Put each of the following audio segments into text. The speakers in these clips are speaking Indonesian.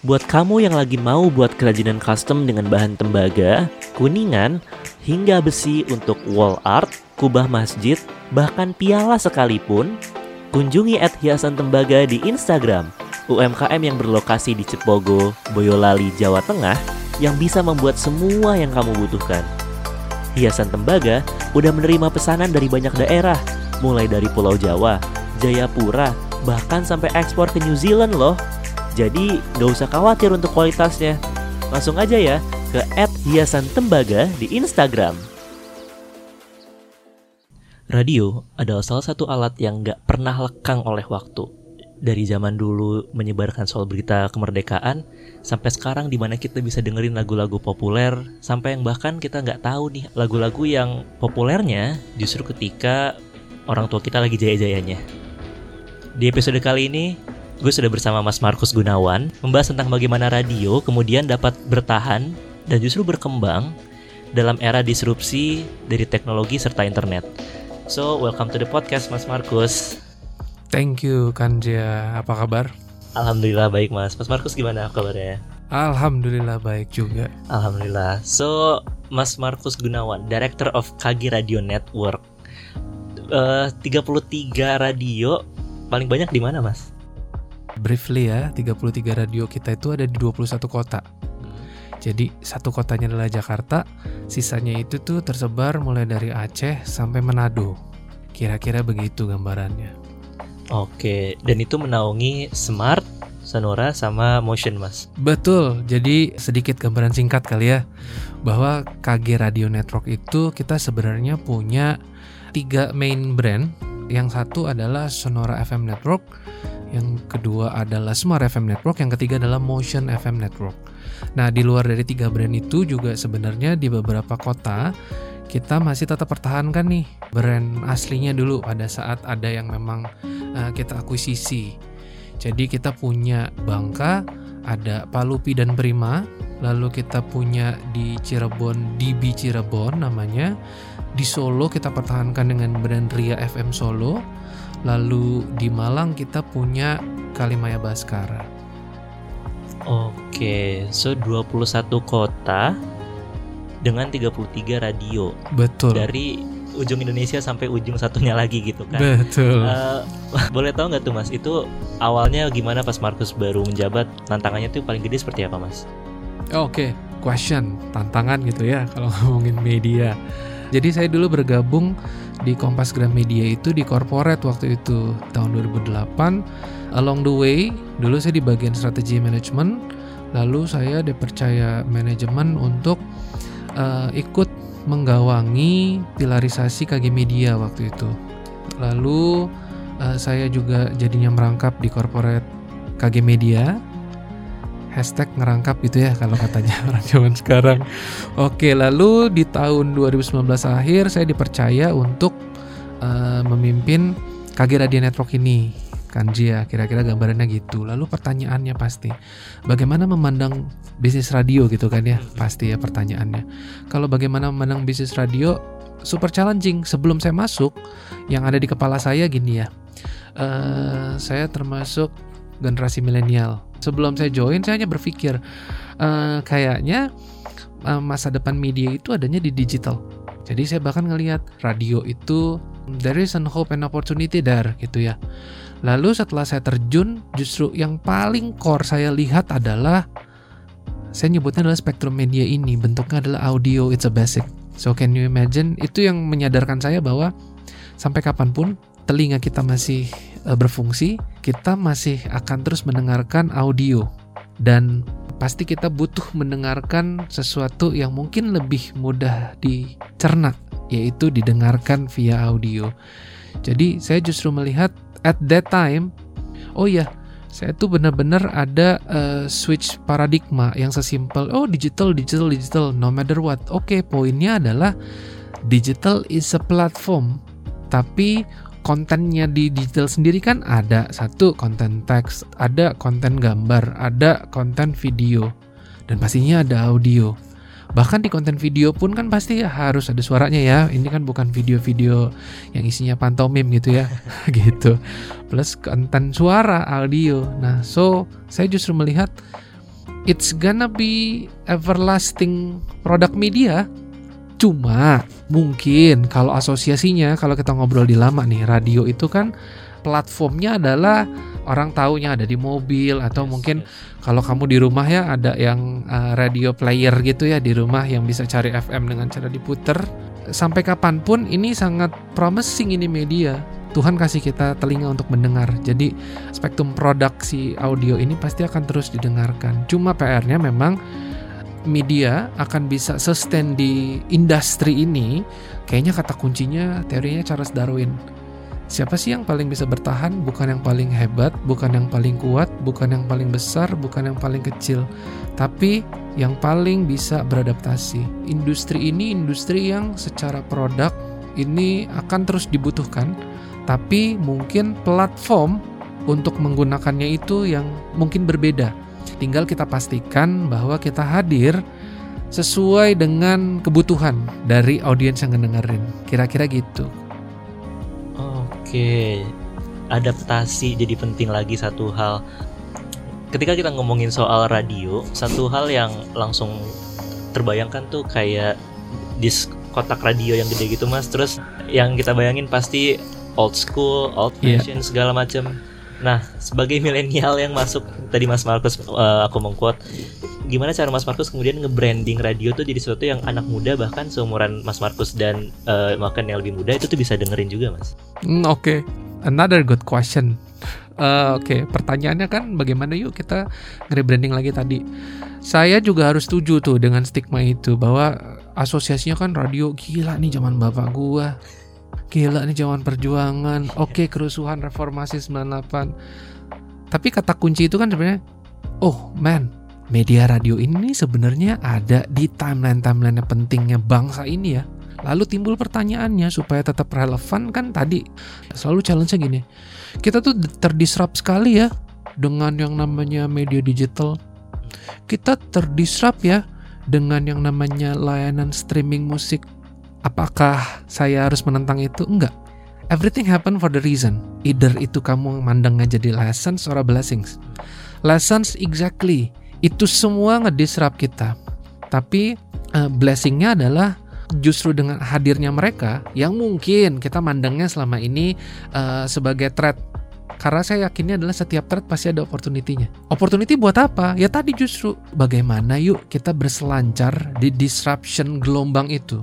Buat kamu yang lagi mau buat kerajinan custom dengan bahan tembaga, kuningan, hingga besi untuk wall art, kubah masjid, bahkan piala sekalipun, kunjungi at hiasan tembaga di Instagram. UMKM yang berlokasi di Cepogo, Boyolali, Jawa Tengah yang bisa membuat semua yang kamu butuhkan. Hiasan tembaga udah menerima pesanan dari banyak daerah, mulai dari Pulau Jawa, Jayapura, bahkan sampai ekspor ke New Zealand loh. Jadi gak usah khawatir untuk kualitasnya. Langsung aja ya ke hiasan tembaga di Instagram. Radio adalah salah satu alat yang gak pernah lekang oleh waktu dari zaman dulu menyebarkan soal berita kemerdekaan sampai sekarang di mana kita bisa dengerin lagu-lagu populer sampai yang bahkan kita nggak tahu nih lagu-lagu yang populernya justru ketika orang tua kita lagi jaya-jayanya. Di episode kali ini gue sudah bersama Mas Markus Gunawan membahas tentang bagaimana radio kemudian dapat bertahan dan justru berkembang dalam era disrupsi dari teknologi serta internet. So, welcome to the podcast Mas Markus. Thank you Kanja. Apa kabar? Alhamdulillah baik Mas. Mas Markus gimana kabarnya? Alhamdulillah baik juga. Alhamdulillah. So, Mas Markus Gunawan, Director of KG Radio Network. Uh, 33 radio paling banyak di mana, Mas? Briefly ya, 33 radio kita itu ada di 21 kota. Jadi satu kotanya adalah Jakarta, sisanya itu tuh tersebar mulai dari Aceh sampai Manado. Kira-kira begitu gambarannya. Oke, dan itu menaungi Smart, Sonora, sama Motion, Mas. Betul. Jadi sedikit gambaran singkat kali ya, bahwa KG Radio Network itu kita sebenarnya punya tiga main brand. Yang satu adalah Sonora FM Network, yang kedua adalah Smart FM Network, yang ketiga adalah Motion FM Network. Nah, di luar dari tiga brand itu juga sebenarnya di beberapa kota kita masih tetap pertahankan nih brand aslinya dulu pada saat ada yang memang uh, kita akuisisi. Jadi kita punya Bangka, ada Palupi dan Prima, lalu kita punya di Cirebon DB Cirebon namanya. Di Solo kita pertahankan dengan brand Ria FM Solo. Lalu di Malang kita punya Kalimaya Baskara. Oke, so 21 kota dengan 33 radio. Betul. Dari ujung Indonesia sampai ujung satunya lagi gitu kan. Betul. Uh, boleh tahu nggak tuh Mas, itu awalnya gimana pas Markus baru menjabat? Tantangannya tuh paling gede seperti apa Mas? Oke, okay. question, tantangan gitu ya kalau ngomongin media. Jadi saya dulu bergabung di Kompas Gramedia itu di corporate waktu itu tahun 2008. Along the way, dulu saya di bagian strategi manajemen, lalu saya dipercaya manajemen untuk uh, ikut menggawangi pilarisasi KG Media waktu itu. Lalu uh, saya juga jadinya merangkap di corporate KG Media. Hashtag ngerangkap gitu ya kalau katanya orang zaman sekarang. Oke, lalu di tahun 2019 akhir saya dipercaya untuk uh, memimpin KG Radio Network ini ya, kira-kira gambarannya gitu. Lalu pertanyaannya pasti, bagaimana memandang bisnis radio gitu kan ya? Pasti ya pertanyaannya. Kalau bagaimana memandang bisnis radio, super challenging. Sebelum saya masuk, yang ada di kepala saya gini ya. Uh, saya termasuk generasi milenial. Sebelum saya join, saya hanya berpikir, uh, kayaknya uh, masa depan media itu adanya di digital. Jadi saya bahkan ngelihat radio itu there is an hope and opportunity there gitu ya. Lalu setelah saya terjun, justru yang paling core saya lihat adalah saya nyebutnya adalah spektrum media ini, bentuknya adalah audio, it's a basic. So can you imagine? Itu yang menyadarkan saya bahwa sampai kapan pun telinga kita masih uh, berfungsi, kita masih akan terus mendengarkan audio dan pasti kita butuh mendengarkan sesuatu yang mungkin lebih mudah dicerna, yaitu didengarkan via audio. Jadi saya justru melihat at that time oh ya saya tuh benar-benar ada uh, switch paradigma yang sesimpel oh digital digital digital no matter what oke okay, poinnya adalah digital is a platform tapi kontennya di digital sendiri kan ada. Satu konten teks ada konten gambar ada konten video dan pastinya ada audio. Bahkan di konten video pun kan pasti harus ada suaranya ya. Ini kan bukan video-video yang isinya pantomim gitu ya. Gitu. Plus konten suara audio. Nah so saya justru melihat it's gonna be everlasting produk media. Cuma mungkin kalau asosiasinya kalau kita ngobrol di lama nih radio itu kan platformnya adalah orang taunya ada di mobil atau yes, mungkin yes. kalau kamu di rumah ya ada yang uh, radio player gitu ya di rumah yang bisa cari FM dengan cara diputer sampai kapan pun ini sangat promising ini media Tuhan kasih kita telinga untuk mendengar. Jadi spektrum produksi audio ini pasti akan terus didengarkan. Cuma PR-nya memang media akan bisa sustain di industri ini. Kayaknya kata kuncinya teorinya Charles Darwin. Siapa sih yang paling bisa bertahan? Bukan yang paling hebat, bukan yang paling kuat, bukan yang paling besar, bukan yang paling kecil, tapi yang paling bisa beradaptasi. Industri ini industri yang secara produk ini akan terus dibutuhkan tapi mungkin platform untuk menggunakannya itu yang mungkin berbeda. Tinggal kita pastikan bahwa kita hadir sesuai dengan kebutuhan dari audiens yang ngedengerin. Kira-kira gitu. Oke, adaptasi jadi penting lagi satu hal. Ketika kita ngomongin soal radio, satu hal yang langsung terbayangkan tuh kayak disk kotak radio yang gede gitu mas. Terus yang kita bayangin pasti old school, old iya. fashion yeah. segala macam. Nah, sebagai milenial yang masuk tadi Mas Markus uh, aku mengquote gimana cara Mas Markus kemudian nge-branding radio tuh jadi sesuatu yang anak muda bahkan seumuran Mas Markus dan uh, bahkan yang lebih muda itu tuh bisa dengerin juga, Mas. Mm, Oke, okay. another good question. Uh, Oke, okay. pertanyaannya kan bagaimana yuk kita nge-rebranding lagi tadi. Saya juga harus setuju tuh dengan stigma itu bahwa asosiasinya kan radio gila nih zaman bapak gua gila nih zaman perjuangan. Oke okay, kerusuhan reformasi 98 tapi kata kunci itu kan sebenarnya oh man media radio ini sebenarnya ada di timeline-timeline pentingnya bangsa ini ya. Lalu timbul pertanyaannya supaya tetap relevan kan tadi. Selalu challenge-nya gini. Kita tuh terdisrupt sekali ya dengan yang namanya media digital. Kita terdisrupt ya dengan yang namanya layanan streaming musik Apakah saya harus menentang itu? Enggak. Everything happen for the reason. Either itu kamu mandangnya jadi lessons or blessings. Lessons exactly. Itu semua ngedisrupt kita. Tapi uh, blessingnya adalah justru dengan hadirnya mereka yang mungkin kita mandangnya selama ini uh, sebagai threat karena saya yakinnya adalah setiap thread pasti ada opportunity-nya. Opportunity buat apa? Ya tadi justru bagaimana yuk kita berselancar di disruption gelombang itu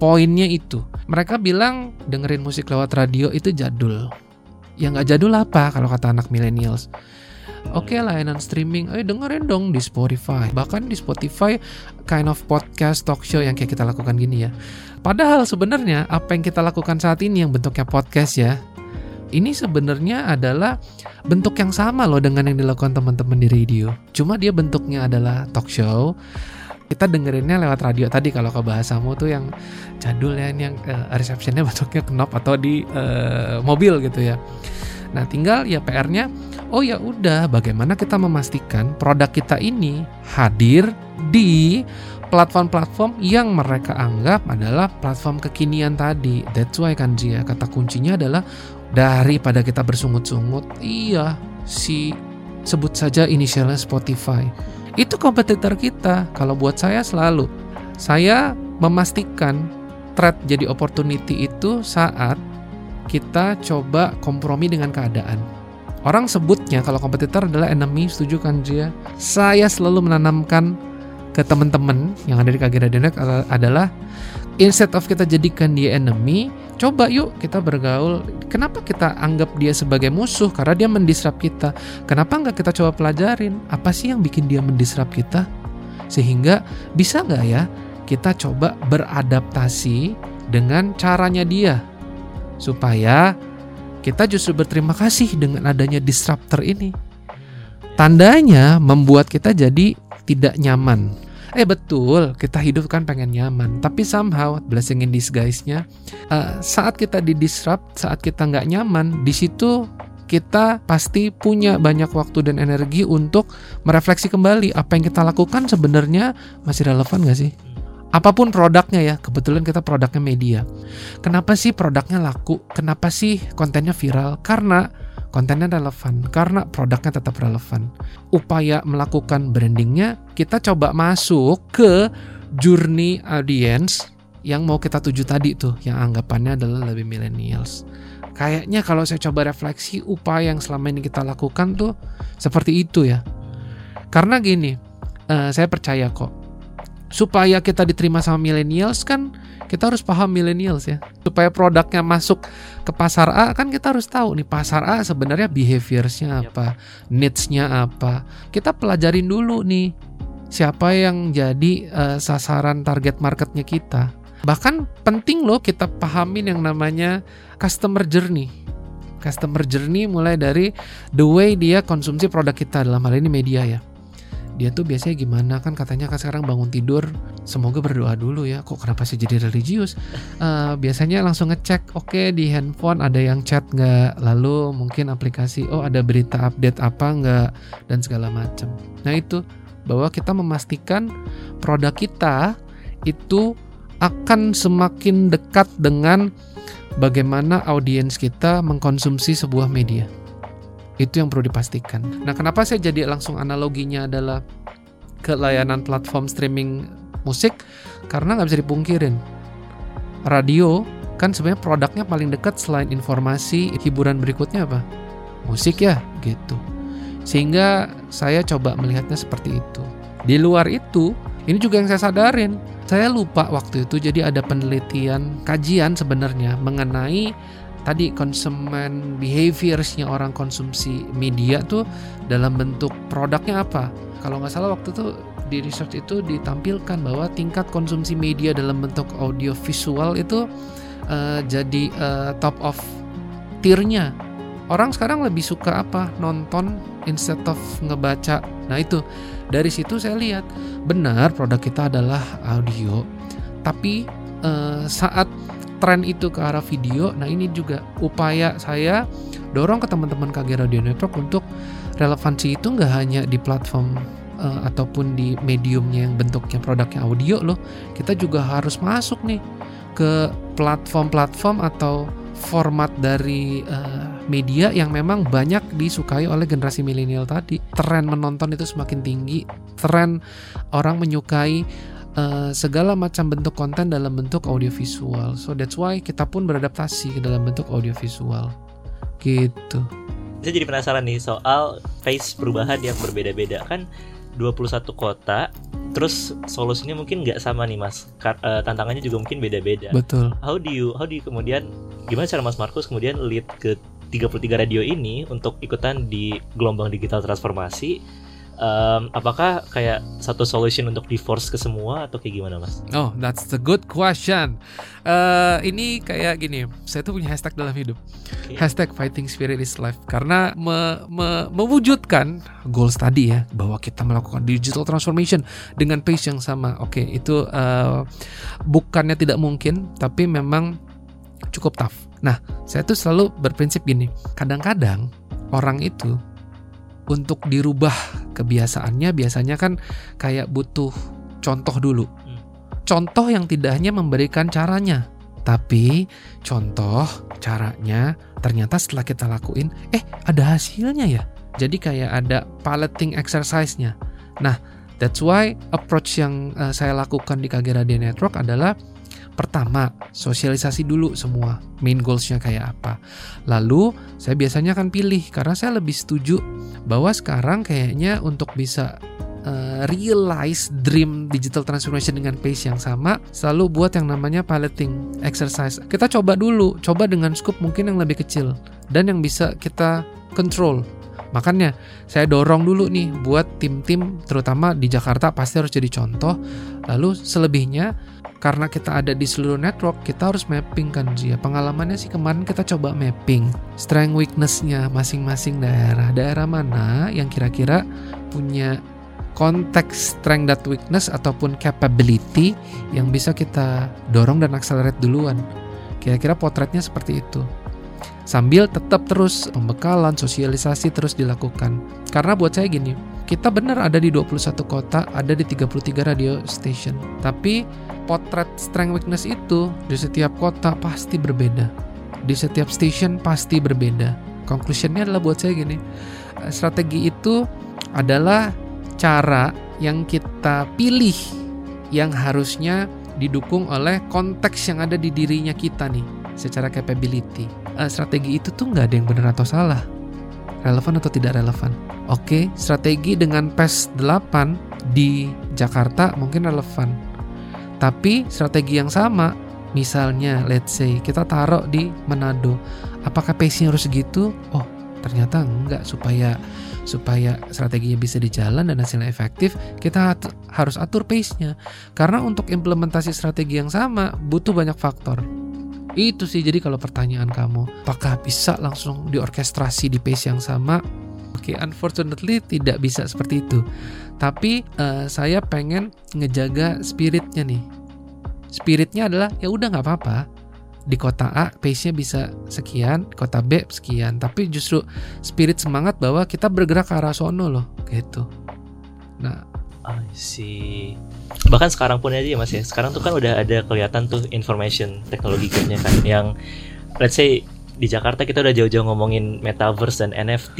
poinnya itu. Mereka bilang dengerin musik lewat radio itu jadul. Ya nggak jadul apa kalau kata anak millennials. Oke okay, layanan streaming, ayo dengerin dong di Spotify. Bahkan di Spotify kind of podcast talk show yang kayak kita lakukan gini ya. Padahal sebenarnya apa yang kita lakukan saat ini yang bentuknya podcast ya, ini sebenarnya adalah bentuk yang sama loh dengan yang dilakukan teman-teman di radio. Cuma dia bentuknya adalah talk show kita dengerinnya lewat radio tadi kalau ke bahasamu tuh yang jadul ya yang uh, resepsinya bentuknya knop atau di uh, mobil gitu ya. Nah, tinggal ya PR-nya oh ya udah bagaimana kita memastikan produk kita ini hadir di platform-platform yang mereka anggap adalah platform kekinian tadi. That's why kan Jia kata kuncinya adalah daripada kita bersungut-sungut, iya si sebut saja inisialnya Spotify itu kompetitor kita. Kalau buat saya selalu, saya memastikan threat jadi opportunity itu saat kita coba kompromi dengan keadaan. Orang sebutnya kalau kompetitor adalah enemy, setuju kan Jia? Saya selalu menanamkan ke teman-teman yang ada di KG Radionet adalah instead of kita jadikan dia enemy, Coba yuk kita bergaul. Kenapa kita anggap dia sebagai musuh? Karena dia mendisrupt kita. Kenapa nggak kita coba pelajarin? Apa sih yang bikin dia mendisrupt kita? Sehingga bisa nggak ya kita coba beradaptasi dengan caranya dia. Supaya kita justru berterima kasih dengan adanya disruptor ini. Tandanya membuat kita jadi tidak nyaman Eh betul, kita hidup kan pengen nyaman, tapi somehow blessing in disguise-nya uh, saat kita di disrupt, saat kita nggak nyaman, di situ kita pasti punya banyak waktu dan energi untuk merefleksi kembali apa yang kita lakukan sebenarnya masih relevan gak sih? Apa pun produknya ya, kebetulan kita produknya media. Kenapa sih produknya laku? Kenapa sih kontennya viral? Karena kontennya relevan karena produknya tetap relevan. Upaya melakukan brandingnya kita coba masuk ke journey audience yang mau kita tuju tadi tuh, yang anggapannya adalah lebih millennials. Kayaknya kalau saya coba refleksi upaya yang selama ini kita lakukan tuh seperti itu ya. Karena gini, uh, saya percaya kok supaya kita diterima sama millennials kan kita harus paham millennials ya. Supaya produknya masuk ke pasar A kan kita harus tahu nih pasar A sebenarnya behaviorsnya apa, needs-nya apa. Kita pelajarin dulu nih siapa yang jadi uh, sasaran target marketnya kita. Bahkan penting loh kita pahamin yang namanya customer journey. Customer journey mulai dari the way dia konsumsi produk kita dalam hal ini media ya dia tuh biasanya gimana? Kan katanya kan sekarang bangun tidur semoga berdoa dulu ya. Kok kenapa sih jadi religius? Uh, biasanya langsung ngecek oke okay, di handphone ada yang chat nggak? Lalu mungkin aplikasi oh ada berita update apa nggak? Dan segala macam nah itu bahwa kita memastikan produk kita itu akan semakin dekat dengan bagaimana audiens kita mengkonsumsi sebuah media itu yang perlu dipastikan. Nah, kenapa saya jadi langsung analoginya adalah ke layanan platform streaming musik? Karena nggak bisa dipungkirin. Radio kan sebenarnya produknya paling dekat selain informasi, hiburan berikutnya apa? Musik ya, gitu. Sehingga saya coba melihatnya seperti itu. Di luar itu, ini juga yang saya sadarin. Saya lupa waktu itu jadi ada penelitian, kajian sebenarnya mengenai tadi konsumen behaviorsnya orang konsumsi media tuh dalam bentuk produknya apa? Kalau nggak salah waktu itu di research itu ditampilkan bahwa tingkat konsumsi media dalam bentuk audio visual itu uh, jadi uh, top of tiernya. Orang sekarang lebih suka apa? Nonton instead of ngebaca. Nah itu. Dari situ saya lihat benar produk kita adalah audio. Tapi uh, saat tren itu ke arah video. Nah ini juga upaya saya dorong ke teman-teman KG Radio Network untuk relevansi itu nggak hanya di platform uh, ataupun di mediumnya yang bentuknya produknya audio loh. Kita juga harus masuk nih ke platform-platform atau format dari uh, media yang memang banyak disukai oleh generasi milenial tadi. Tren menonton itu semakin tinggi, tren orang menyukai uh, segala macam bentuk konten dalam bentuk audiovisual. So that's why kita pun beradaptasi ke dalam bentuk audiovisual. Gitu. Saya jadi penasaran nih soal face perubahan yang berbeda-beda kan 21 kota terus solusinya mungkin nggak sama nih mas uh, tantangannya juga mungkin beda-beda betul how do you how do you kemudian gimana cara mas Markus kemudian lead ke 33 radio ini untuk ikutan di gelombang digital transformasi um, apakah kayak satu solution untuk divorce ke semua atau kayak gimana mas? Oh, that's the good question. Uh, ini kayak gini, saya tuh punya hashtag dalam hidup, okay. hashtag fighting spirit is life karena me, me, mewujudkan goals tadi ya bahwa kita melakukan digital transformation dengan pace yang sama. Oke, okay, itu uh, bukannya tidak mungkin, tapi memang cukup tough. Nah, saya tuh selalu berprinsip gini, kadang-kadang orang itu untuk dirubah kebiasaannya biasanya kan kayak butuh contoh dulu. Hmm. Contoh yang tidak hanya memberikan caranya, tapi contoh caranya ternyata setelah kita lakuin, eh ada hasilnya ya. Jadi kayak ada piloting exercise-nya. Nah, that's why approach yang uh, saya lakukan di KG Radio Network adalah Pertama, sosialisasi dulu semua main goalsnya kayak apa. Lalu, saya biasanya akan pilih karena saya lebih setuju bahwa sekarang kayaknya untuk bisa uh, realize dream digital transformation dengan pace yang sama, selalu buat yang namanya piloting exercise. Kita coba dulu, coba dengan scope mungkin yang lebih kecil dan yang bisa kita control. Makanya saya dorong dulu nih buat tim-tim terutama di Jakarta pasti harus jadi contoh. Lalu selebihnya karena kita ada di seluruh network, kita harus mapping kan Zia. Pengalamannya sih kemarin kita coba mapping strength weaknessnya masing-masing daerah. Daerah mana yang kira-kira punya konteks strength that weakness ataupun capability yang bisa kita dorong dan accelerate duluan. Kira-kira potretnya seperti itu. Sambil tetap terus pembekalan, sosialisasi terus dilakukan. Karena buat saya gini, kita benar ada di 21 kota, ada di 33 radio station. Tapi potret strength weakness itu di setiap kota pasti berbeda. Di setiap station pasti berbeda. conclusionnya adalah buat saya gini eh, strategi itu adalah cara yang kita pilih yang harusnya didukung oleh konteks yang ada di dirinya kita nih secara capability uh, strategi itu tuh nggak ada yang benar atau salah relevan atau tidak relevan oke strategi dengan PES 8 di Jakarta mungkin relevan. Tapi strategi yang sama misalnya let's say kita taruh di Manado. Apakah pace-nya harus segitu? Oh ternyata enggak. Supaya supaya strateginya bisa dijalan dan hasilnya efektif kita harus atur pace-nya. Karena untuk implementasi strategi yang sama butuh banyak faktor. Itu sih jadi kalau pertanyaan kamu. Apakah bisa langsung diorkestrasi di pace yang sama Oke, okay, unfortunately tidak bisa seperti itu. Tapi uh, saya pengen ngejaga spiritnya nih. Spiritnya adalah ya udah nggak apa-apa. Di kota A pace-nya bisa sekian, kota B sekian. Tapi justru spirit semangat bahwa kita bergerak ke arah sono loh, gitu. Nah, I see. Bahkan sekarang pun aja ya mas ya. Sekarang tuh kan udah ada kelihatan tuh information teknologi kan yang let's say di Jakarta kita udah jauh-jauh ngomongin metaverse dan NFT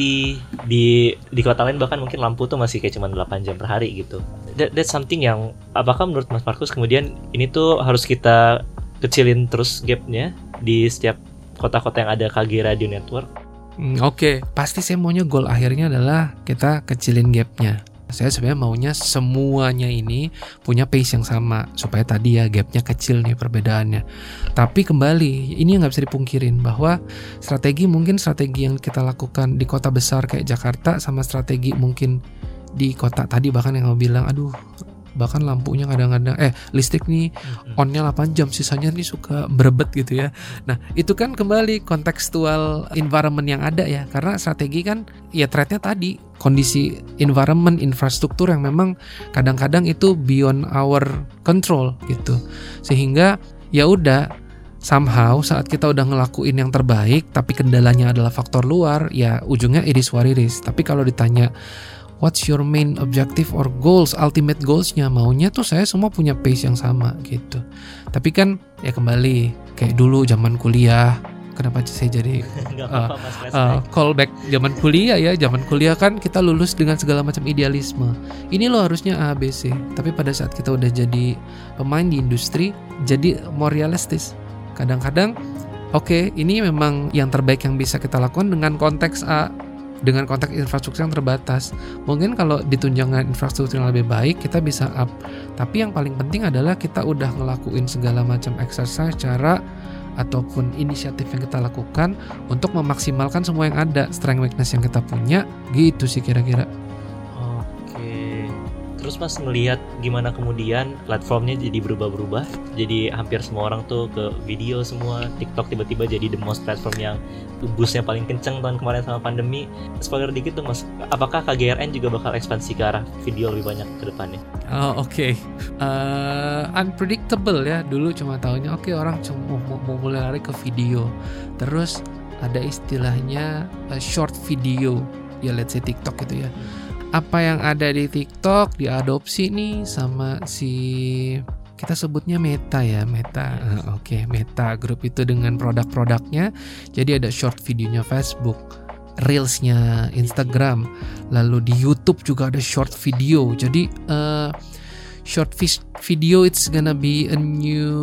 di di kota lain bahkan mungkin lampu tuh masih kayak cuma 8 jam per hari gitu. That, that's something yang apakah menurut Mas Markus kemudian ini tuh harus kita kecilin terus gapnya di setiap kota-kota yang ada KG Radio Network? Hmm, Oke, okay. pasti saya maunya goal akhirnya adalah kita kecilin gapnya. Saya sebenarnya maunya semuanya ini punya pace yang sama supaya tadi ya gapnya kecil nih perbedaannya. Tapi kembali ini yang nggak bisa dipungkirin bahwa strategi mungkin strategi yang kita lakukan di kota besar kayak Jakarta sama strategi mungkin di kota tadi bahkan yang kamu bilang aduh bahkan lampunya kadang-kadang eh listrik nih onnya 8 jam sisanya nih suka berebet gitu ya. Nah itu kan kembali kontekstual environment yang ada ya. Karena strategi kan ya threadnya tadi kondisi environment infrastruktur yang memang kadang-kadang itu beyond our control gitu. Sehingga ya udah somehow saat kita udah ngelakuin yang terbaik tapi kendalanya adalah faktor luar ya ujungnya iris wariris tapi kalau ditanya what's your main objective or goals, ultimate goalsnya maunya tuh saya semua punya pace yang sama gitu. Tapi kan ya kembali kayak dulu zaman kuliah, kenapa saya jadi uh, uh, callback zaman kuliah ya, zaman kuliah kan kita lulus dengan segala macam idealisme. Ini lo harusnya A B C, tapi pada saat kita udah jadi pemain di industri, jadi more realistis. Kadang-kadang oke, okay, ini memang yang terbaik yang bisa kita lakukan dengan konteks A dengan konteks infrastruktur yang terbatas. Mungkin kalau ditunjangkan infrastruktur yang lebih baik, kita bisa up. Tapi yang paling penting adalah kita udah ngelakuin segala macam exercise, cara ataupun inisiatif yang kita lakukan untuk memaksimalkan semua yang ada, strength weakness yang kita punya, gitu sih kira-kira. Terus mas melihat gimana kemudian platformnya jadi berubah-berubah, jadi hampir semua orang tuh ke video semua, TikTok tiba-tiba jadi the most platform yang boostnya paling kenceng tahun kemarin sama pandemi. Spoiler dikit tuh mas, apakah KGRN juga bakal ekspansi ke arah video lebih banyak ke depannya? Oh oke, okay. uh, eh, unpredictable ya. Dulu cuma tahunya oke okay, orang cuma mau, mau mulai lari ke video, terus ada istilahnya uh, short video, ya let's say TikTok gitu ya apa yang ada di TikTok diadopsi nih sama si kita sebutnya Meta ya Meta. Uh, oke okay, Meta grup itu dengan produk-produknya. Jadi ada short videonya Facebook reelsnya Instagram lalu di YouTube juga ada short video. Jadi uh, short video it's gonna be a new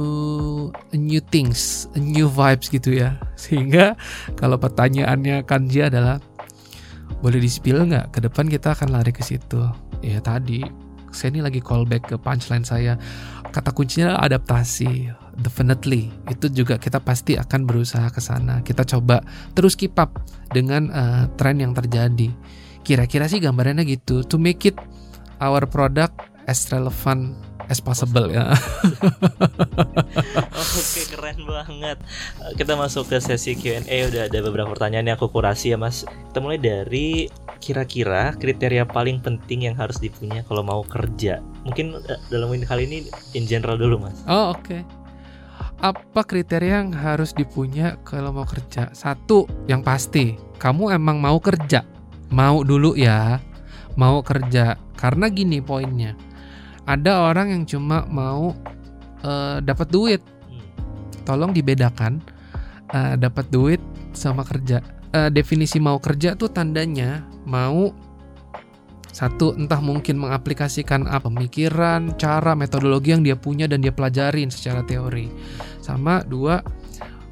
a new things a new vibes gitu ya. Sehingga kalau pertanyaannya Kanji adalah boleh di spill nggak? Ke depan kita akan lari ke situ. Ya tadi saya ini lagi callback ke punchline saya. Kata kuncinya adaptasi. Definitely. Itu juga kita pasti akan berusaha ke sana. Kita coba terus keep up dengan uh, tren yang terjadi. Kira-kira sih gambarannya gitu. To make it our product as relevant as possible ya. Oke keren banget. Kita masuk ke sesi Q&A udah ada beberapa pertanyaan yang aku kurasi ya mas. Kita mulai dari kira-kira kriteria paling penting yang harus dipunya kalau mau kerja. Mungkin eh, dalam hal ini in general dulu mas. Oh oke. Okay. Apa kriteria yang harus dipunya kalau mau kerja? Satu, yang pasti, kamu emang mau kerja. Mau dulu ya, mau kerja. Karena gini poinnya ada orang yang cuma mau uh, dapat duit tolong dibedakan uh, dapat duit sama kerja uh, definisi mau kerja tuh tandanya mau satu entah mungkin mengaplikasikan apa pemikiran, cara, metodologi yang dia punya dan dia pelajarin secara teori. Sama dua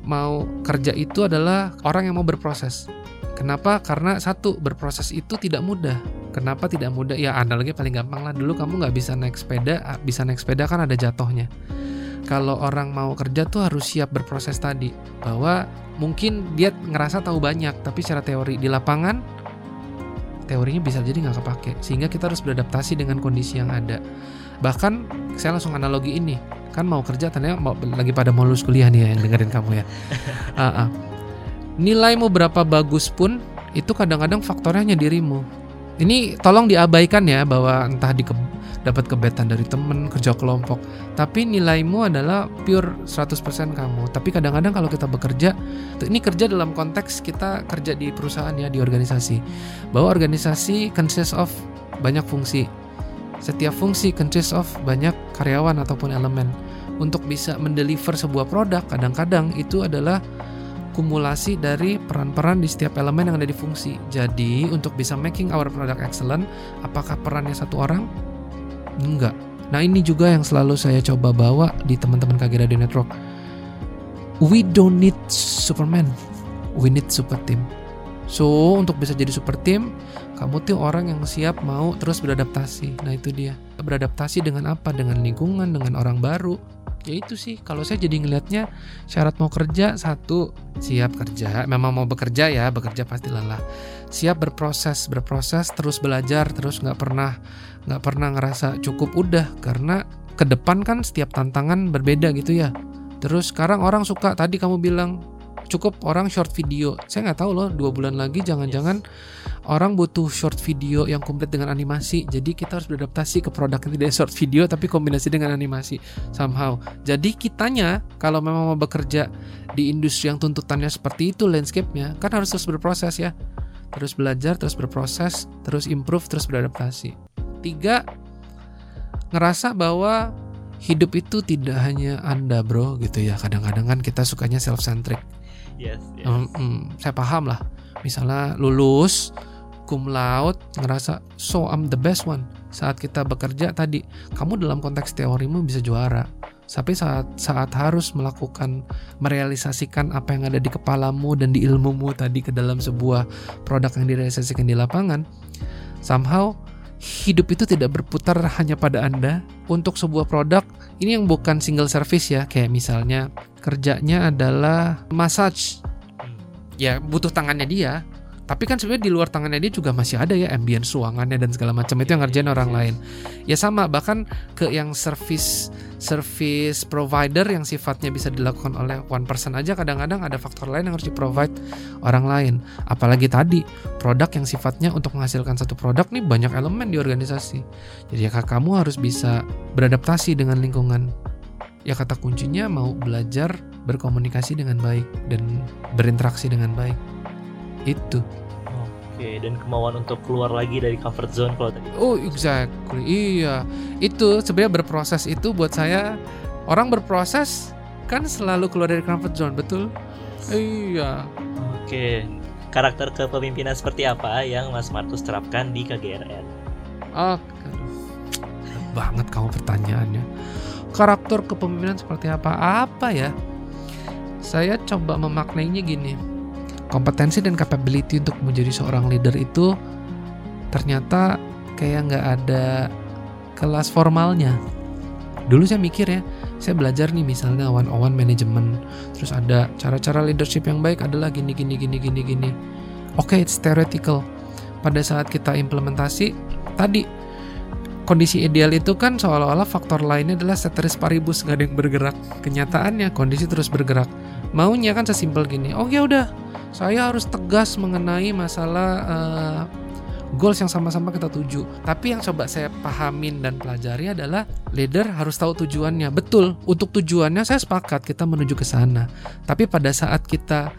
mau kerja itu adalah orang yang mau berproses. Kenapa? Karena satu berproses itu tidak mudah. Kenapa tidak mudah? Ya analogi paling gampang lah. Dulu kamu nggak bisa naik sepeda, bisa naik sepeda kan ada jatuhnya. Kalau orang mau kerja tuh harus siap berproses tadi. Bahwa mungkin dia ngerasa tahu banyak, tapi secara teori di lapangan teorinya bisa jadi nggak kepake. Sehingga kita harus beradaptasi dengan kondisi yang ada. Bahkan saya langsung analogi ini kan mau kerja tanya mau lagi pada mau lulus kuliah nih ya yang dengerin kamu ya uh, uh. nilaimu berapa bagus pun itu kadang-kadang faktornya hanya dirimu ini tolong diabaikan ya bahwa entah di dapat kebetan dari temen kerja kelompok. Tapi nilaimu adalah pure 100% kamu. Tapi kadang-kadang kalau kita bekerja ini kerja dalam konteks kita kerja di perusahaan ya di organisasi. Bahwa organisasi consists of banyak fungsi. Setiap fungsi consists of banyak karyawan ataupun elemen. Untuk bisa mendeliver sebuah produk, kadang-kadang itu adalah kumulasi dari peran-peran di setiap elemen yang ada di fungsi. Jadi, untuk bisa making our product excellent, apakah perannya satu orang? Enggak. Nah, ini juga yang selalu saya coba bawa di teman-teman KG Radio Network. We don't need Superman. We need super team. So, untuk bisa jadi super team, kamu tuh orang yang siap mau terus beradaptasi. Nah, itu dia. Beradaptasi dengan apa? Dengan lingkungan, dengan orang baru. Ya itu sih, kalau saya jadi ngelihatnya syarat mau kerja satu siap kerja, memang mau bekerja ya, bekerja pasti lelah. Siap berproses, berproses, terus belajar, terus nggak pernah nggak pernah ngerasa cukup udah karena ke depan kan setiap tantangan berbeda gitu ya. Terus sekarang orang suka tadi kamu bilang cukup orang short video. Saya nggak tahu loh dua bulan lagi jangan-jangan orang butuh short video yang komplit dengan animasi. Jadi kita harus beradaptasi ke produk yang tidak short video tapi kombinasi dengan animasi somehow. Jadi kitanya kalau memang mau bekerja di industri yang tuntutannya seperti itu landscape-nya kan harus terus berproses ya. Terus belajar, terus berproses, terus improve, terus beradaptasi. Tiga, ngerasa bahwa hidup itu tidak hanya anda bro gitu ya kadang-kadang kan kita sukanya self centric yes. Um, um, saya paham lah. Misalnya lulus cum laude ngerasa so I'm the best one. Saat kita bekerja tadi kamu dalam konteks teorimu bisa juara. Tapi saat saat harus melakukan merealisasikan apa yang ada di kepalamu dan di ilmumu tadi ke dalam sebuah produk yang direalisasikan di lapangan somehow hidup itu tidak berputar hanya pada Anda. Untuk sebuah produk ini yang bukan single service ya. Kayak misalnya kerjanya adalah massage. Ya butuh tangannya dia tapi kan sebenarnya di luar tangannya dia juga masih ada ya ambience ruangannya dan segala macam itu yang ngerjain orang lain. Ya sama bahkan ke yang service service provider yang sifatnya bisa dilakukan oleh one person aja kadang-kadang ada faktor lain yang harus di provide orang lain. Apalagi tadi produk yang sifatnya untuk menghasilkan satu produk nih banyak elemen di organisasi. Jadi ya kamu harus bisa beradaptasi dengan lingkungan. Ya kata kuncinya mau belajar berkomunikasi dengan baik dan berinteraksi dengan baik itu. Oke dan kemauan untuk keluar lagi dari comfort zone kalau tadi. Oh exactly. Iya. Itu sebenarnya berproses itu buat saya orang berproses kan selalu keluar dari comfort zone betul? Iya. Oke. Karakter kepemimpinan seperti apa yang Mas Markus terapkan di KGRN? Oh, banget kamu pertanyaannya. Karakter kepemimpinan seperti apa? Apa ya? Saya coba memaknainya gini. Kompetensi dan capability untuk menjadi seorang leader itu ternyata kayak nggak ada kelas formalnya. Dulu saya mikir ya, saya belajar nih misalnya one on one management, terus ada cara-cara leadership yang baik adalah gini gini gini gini gini. Oke, okay, it's theoretical. Pada saat kita implementasi, tadi kondisi ideal itu kan seolah-olah faktor lainnya adalah ceteris paribus nggak ada yang bergerak kenyataannya kondisi terus bergerak maunya kan sesimpel gini. Oh ya udah. Saya harus tegas mengenai masalah uh, goals yang sama-sama kita tuju. Tapi yang coba saya pahamin dan pelajari adalah leader harus tahu tujuannya. Betul untuk tujuannya saya sepakat kita menuju ke sana. Tapi pada saat kita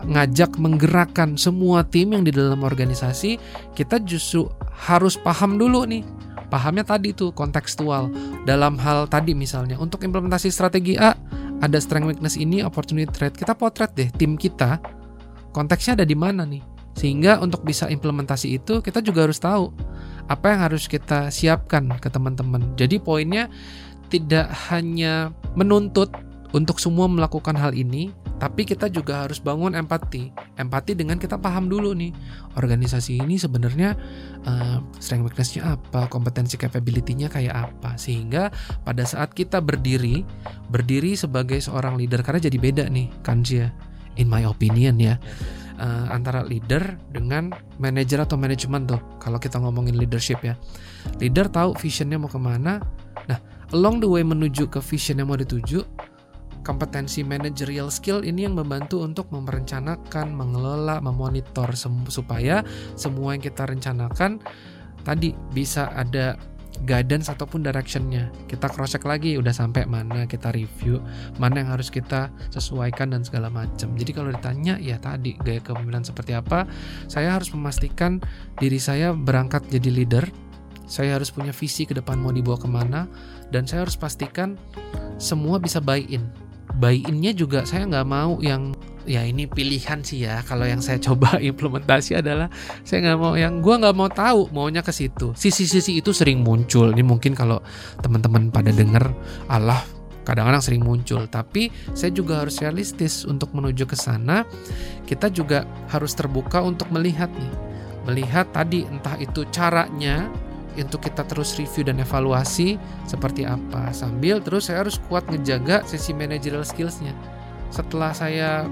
ngajak menggerakkan semua tim yang di dalam organisasi kita justru harus paham dulu nih. Pahamnya tadi tuh kontekstual. Dalam hal tadi misalnya untuk implementasi strategi A ada strength weakness ini opportunity threat. Kita potret deh tim kita. Konteksnya ada di mana nih? Sehingga untuk bisa implementasi itu kita juga harus tahu apa yang harus kita siapkan ke teman-teman. Jadi poinnya tidak hanya menuntut untuk semua melakukan hal ini tapi kita juga harus bangun empati. Empati dengan kita paham dulu nih, organisasi ini sebenarnya uh, strength weakness-nya apa, kompetensi capability-nya kayak apa. Sehingga pada saat kita berdiri, berdiri sebagai seorang leader karena jadi beda nih kanjia in my opinion ya. Uh, antara leader dengan manager atau manajemen tuh kalau kita ngomongin leadership ya leader tahu visionnya mau ke mana nah along the way menuju ke vision yang mau dituju kompetensi managerial skill ini yang membantu untuk merencanakan, mengelola, memonitor sem supaya semua yang kita rencanakan tadi bisa ada guidance ataupun directionnya. Kita cross check lagi udah sampai mana kita review mana yang harus kita sesuaikan dan segala macam. Jadi kalau ditanya ya tadi gaya kepemimpinan seperti apa saya harus memastikan diri saya berangkat jadi leader. Saya harus punya visi ke depan mau dibawa ke mana dan saya harus pastikan semua bisa buy in buy innya juga saya nggak mau yang ya ini pilihan sih ya. Kalau yang saya coba implementasi adalah saya nggak mau yang gue nggak mau tahu maunya ke situ. Sisi-sisi itu sering muncul. Ini mungkin kalau teman-teman pada denger Allah kadang-kadang sering muncul. Tapi saya juga harus realistis untuk menuju ke sana. Kita juga harus terbuka untuk melihat nih melihat tadi entah itu caranya untuk kita terus review dan evaluasi seperti apa. Sambil terus saya harus kuat ngejaga sisi managerial skillsnya. Setelah saya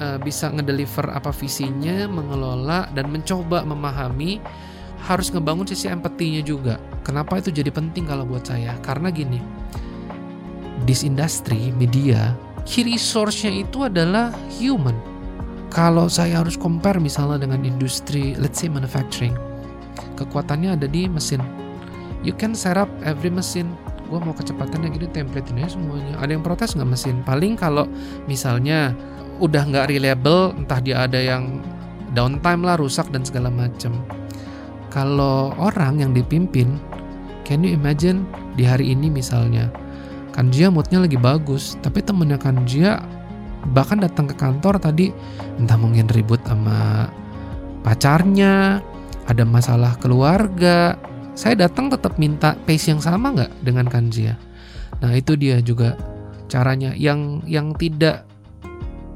uh, bisa ngedeliver apa visinya mengelola dan mencoba memahami harus ngebangun sisi empatinya juga. Kenapa itu jadi penting kalau buat saya? Karena gini this industry media key resource-nya itu adalah human. Kalau saya harus compare misalnya dengan industri let's say manufacturing kekuatannya ada di mesin. You can set up every mesin gue mau kecepatannya gini template ini semuanya. Ada yang protes nggak mesin? Paling kalau misalnya udah nggak reliable entah dia ada yang downtime lah rusak dan segala macam kalau orang yang dipimpin can you imagine di hari ini misalnya Kanjia moodnya lagi bagus tapi temennya Kanjia bahkan datang ke kantor tadi entah mungkin ribut sama pacarnya ada masalah keluarga, saya datang tetap minta pace yang sama nggak dengan Kanjia? Nah itu dia juga caranya yang yang tidak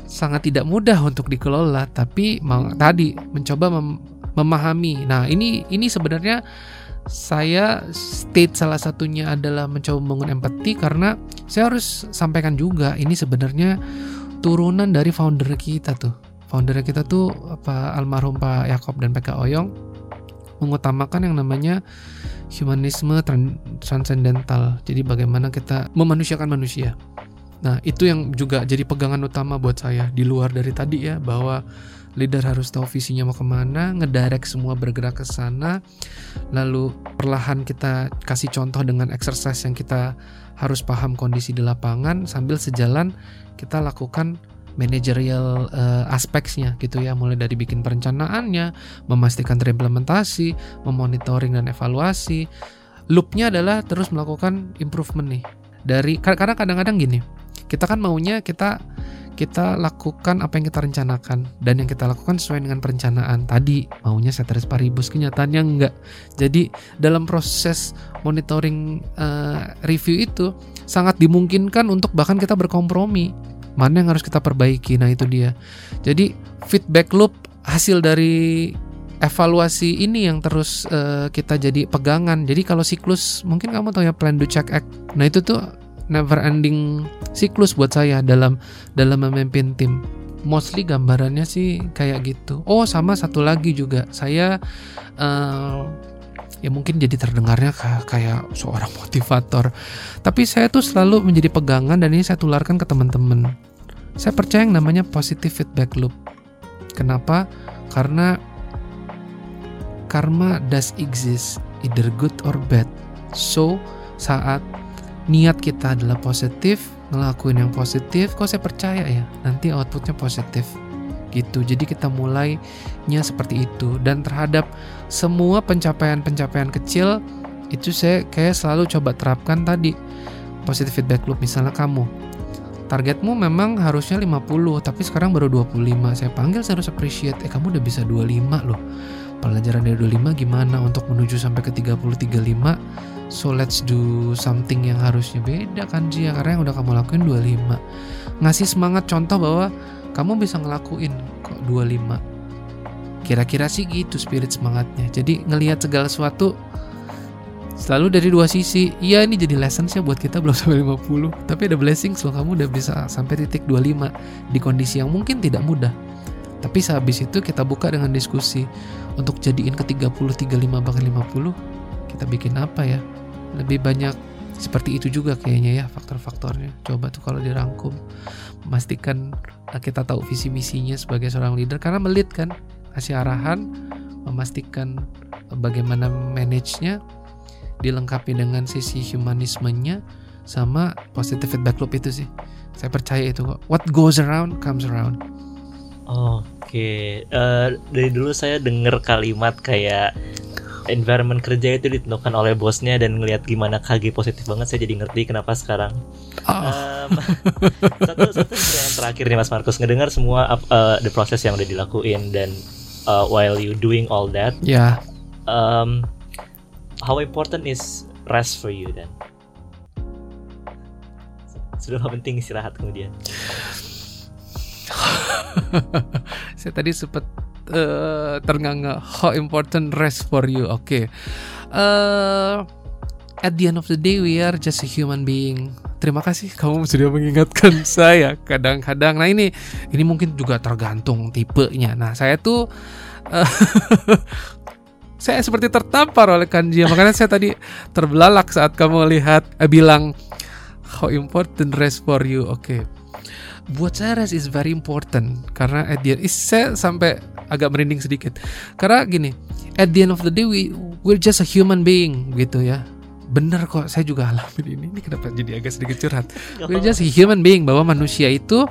sangat tidak mudah untuk dikelola, tapi mau, tadi mencoba mem, memahami. Nah ini ini sebenarnya saya state salah satunya adalah mencoba membangun empati karena saya harus sampaikan juga ini sebenarnya turunan dari founder kita tuh. Founder kita tuh apa almarhum Pak Yakob dan PK Oyong mengutamakan yang namanya humanisme transcendental. Jadi bagaimana kita memanusiakan manusia. Nah, itu yang juga jadi pegangan utama buat saya di luar dari tadi ya bahwa leader harus tahu visinya mau ke mana, ngedirect semua bergerak ke sana, lalu perlahan kita kasih contoh dengan exercise yang kita harus paham kondisi di lapangan sambil sejalan kita lakukan managerial uh, aspeknya gitu ya. Mulai dari bikin perencanaannya memastikan terimplementasi memonitoring dan evaluasi. Loopnya adalah terus melakukan improvement nih. Dari karena kadang-kadang gini kita kan maunya kita kita lakukan apa yang kita rencanakan. Dan yang kita lakukan sesuai dengan perencanaan. Tadi maunya ceteris paribus kenyataannya enggak. Jadi dalam proses monitoring uh, review itu sangat dimungkinkan untuk bahkan kita berkompromi mana yang harus kita perbaiki? Nah itu dia. Jadi feedback loop hasil dari evaluasi ini yang terus uh, kita jadi pegangan. Jadi kalau siklus mungkin kamu tahu ya plan do check act. Nah itu tuh never ending siklus buat saya dalam dalam memimpin tim. Mostly gambarannya sih kayak gitu. Oh sama satu lagi juga. Saya uh, ya mungkin jadi terdengarnya kayak seorang motivator. Tapi saya tuh selalu menjadi pegangan dan ini saya tularkan ke teman-teman. Saya percaya yang namanya positive feedback loop. Kenapa? Karena karma does exist, either good or bad. So, saat niat kita adalah positif, ngelakuin yang positif, kok saya percaya ya, nanti outputnya positif gitu. Jadi kita mulainya seperti itu. Dan terhadap semua pencapaian-pencapaian kecil itu saya kayak selalu coba terapkan tadi. Positive feedback loop misalnya kamu targetmu memang harusnya 50 tapi sekarang baru 25 saya panggil saya harus appreciate. Eh kamu udah bisa 25 loh. Pelajaran dari 25 gimana? Untuk menuju sampai ke 30 35 so let's do something yang harusnya. Beda kan Jia karena yang udah kamu lakuin 25 ngasih semangat contoh bahwa kamu bisa ngelakuin kok 25 kira-kira sih gitu spirit semangatnya. Jadi ngelihat segala sesuatu selalu dari dua sisi. Iya ini jadi lesson sih buat kita belum sampai 50 tapi ada blessing loh kamu udah bisa sampai titik 25 di kondisi yang mungkin tidak mudah. Tapi sehabis itu kita buka dengan diskusi. Untuk jadiin ke 30, 35, bahkan 50 kita bikin apa ya? Lebih banyak seperti itu juga kayaknya ya faktor-faktornya. Coba tuh kalau dirangkum memastikan kita tahu visi misinya sebagai seorang leader karena melit kan kasih arahan memastikan bagaimana manage-nya dilengkapi dengan sisi humanismenya sama positive feedback loop itu sih saya percaya itu kok what goes around comes around Oke, okay. uh, eh, dari dulu saya dengar kalimat kayak environment kerja itu ditentukan oleh bosnya dan ngelihat gimana KG positif banget saya jadi ngerti kenapa sekarang. Um, satu satu yang terakhir nih Mas Markus ngedengar semua uh, the process yang udah dilakuin dan uh, while you doing all that. Ya. Yeah. Um, how important is rest for you then? Sudah penting istirahat kemudian. Saya tadi sempat uh, ternganga how important rest for you. Oke. Okay. Uh, at the end of the day we are just a human being. Terima kasih kamu sudah mengingatkan saya. Kadang-kadang nah ini ini mungkin juga tergantung tipenya. Nah, saya tuh uh, saya seperti tertampar oleh kanji makanya saya tadi terbelalak saat kamu lihat eh, bilang how important rest for you oke okay. buat saya rest is very important karena at the end is saya sampai agak merinding sedikit karena gini at the end of the day we we're just a human being gitu ya bener kok saya juga alamin ini. Ini kenapa jadi agak sedikit curhat? We're just human being bahwa manusia itu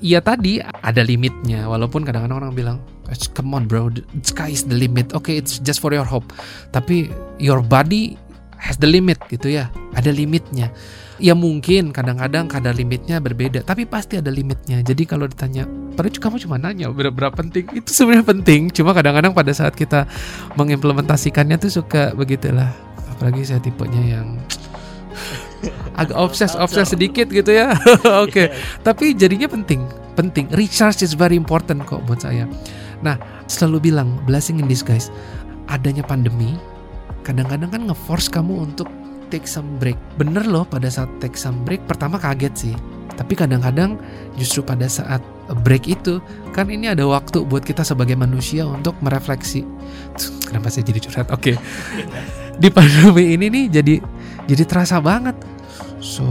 ya tadi ada limitnya. Walaupun kadang-kadang orang bilang come on bro. The sky is the limit. Okay it's just for your hope. Tapi your body has the limit gitu ya. Ada limitnya. Ya mungkin kadang-kadang kadar limitnya berbeda tapi pasti ada limitnya. Jadi kalau ditanya padahal kamu cuma nanya berapa penting? Itu sebenarnya penting. Cuma kadang-kadang pada saat kita mengimplementasikannya tuh suka begitulah apalagi saya tipenya yang agak obses obses sedikit gitu ya oke okay. tapi jadinya penting penting recharge is very important kok buat saya Nah, selalu bilang blessing in disguise. Adanya pandemi, kadang-kadang kan ngeforce kamu untuk take some break. Bener loh pada saat take some break, pertama kaget sih. Tapi kadang-kadang justru pada saat break itu, kan ini ada waktu buat kita sebagai manusia untuk merefleksi. Kenapa saya jadi curhat? Oke. Okay. Di pandemi ini nih jadi jadi terasa banget. So,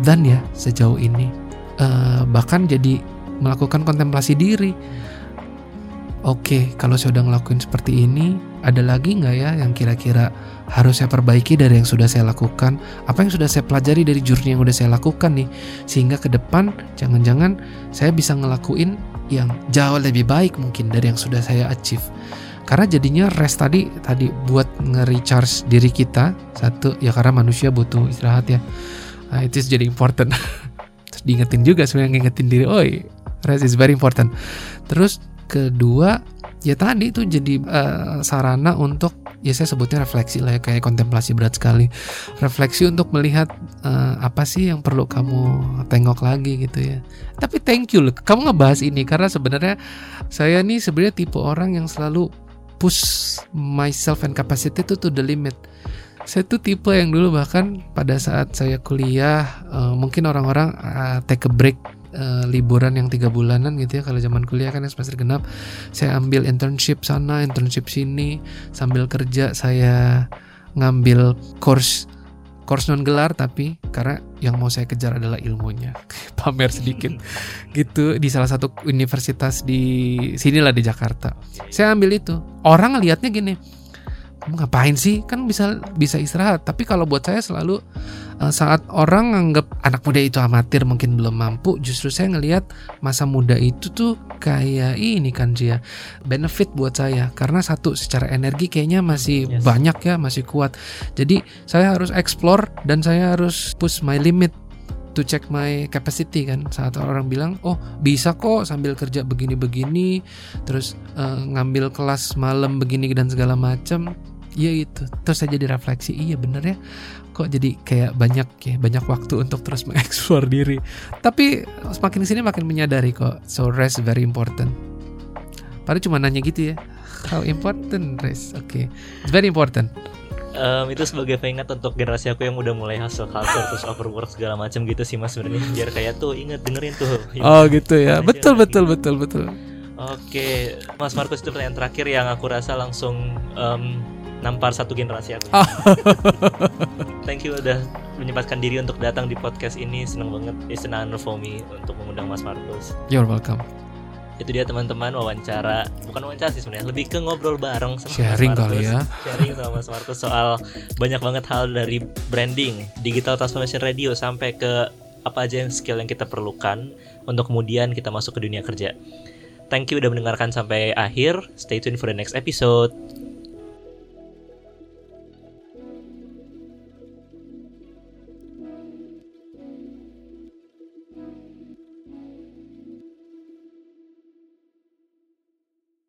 done ya sejauh ini. Uh, bahkan jadi melakukan kontemplasi diri oke okay, kalau saya udah ngelakuin seperti ini ada lagi nggak ya yang kira-kira harus saya perbaiki dari yang sudah saya lakukan apa yang sudah saya pelajari dari journey yang sudah saya lakukan nih sehingga ke depan jangan-jangan saya bisa ngelakuin yang jauh lebih baik mungkin dari yang sudah saya achieve karena jadinya rest tadi tadi buat nge-recharge diri kita satu ya karena manusia butuh istirahat ya. Nah, itu jadi important. Terus diingetin juga sebenarnya ngingetin diri oh rest is very important. Terus kedua ya tadi itu jadi uh, sarana untuk ya saya sebutnya refleksi lah ya kayak kontemplasi berat sekali. Refleksi untuk melihat uh, apa sih yang perlu kamu tengok lagi gitu ya. Tapi thank you loh kamu ngebahas ini karena sebenarnya saya nih sebenarnya tipe orang yang selalu push myself and capacity to to the limit. Saya tuh tipe yang dulu bahkan pada saat saya kuliah uh, mungkin orang-orang uh, take a break uh, liburan yang tiga bulanan gitu ya. Kalau zaman kuliah kan semester genap saya ambil internship sana internship sini. Sambil kerja saya ngambil course course non gelar tapi karena yang mau saya kejar adalah ilmunya. Pamer sedikit. Gitu di salah satu universitas di sinilah di Jakarta. Saya ambil itu. Orang lihatnya gini kamu ngapain sih? Kan bisa bisa istirahat. Tapi kalau buat saya selalu saat orang nganggap anak muda itu amatir mungkin belum mampu justru saya ngelihat masa muda itu tuh kayak ini kan dia benefit buat saya karena satu secara energi kayaknya masih yes. banyak ya masih kuat. Jadi saya harus explore dan saya harus push my limit to check my capacity kan. Saat orang bilang oh bisa kok sambil kerja begini-begini terus uh, ngambil kelas malam begini dan segala macam. Iya itu terus saya jadi refleksi iya bener ya kok jadi kayak banyak ya banyak waktu untuk terus mengeksplor diri. Tapi semakin sini makin menyadari kok so rest very important. Padahal cuma nanya gitu ya how important rest? Oke okay. it's very important. Um, itu sebagai pengingat untuk generasi aku yang udah mulai hustle culture terus overwork segala macam gitu sih mas sebenarnya. Biar kayak tuh inget dengerin tuh. Oh gitu ya. Betul betul betul betul. Oke, Mas Markus itu pertanyaan terakhir yang aku rasa langsung um, nampar satu generasi aku. Thank you udah menyempatkan diri untuk datang di podcast ini. Seneng banget. It's an honor for me untuk mengundang Mas Markus. You're welcome itu dia teman-teman wawancara bukan wawancara sih sebenarnya lebih ke ngobrol bareng sama sharing Mas kali ya sharing sama Mas Markus soal banyak banget hal dari branding digital transformation radio sampai ke apa aja yang skill yang kita perlukan untuk kemudian kita masuk ke dunia kerja thank you udah mendengarkan sampai akhir stay tuned for the next episode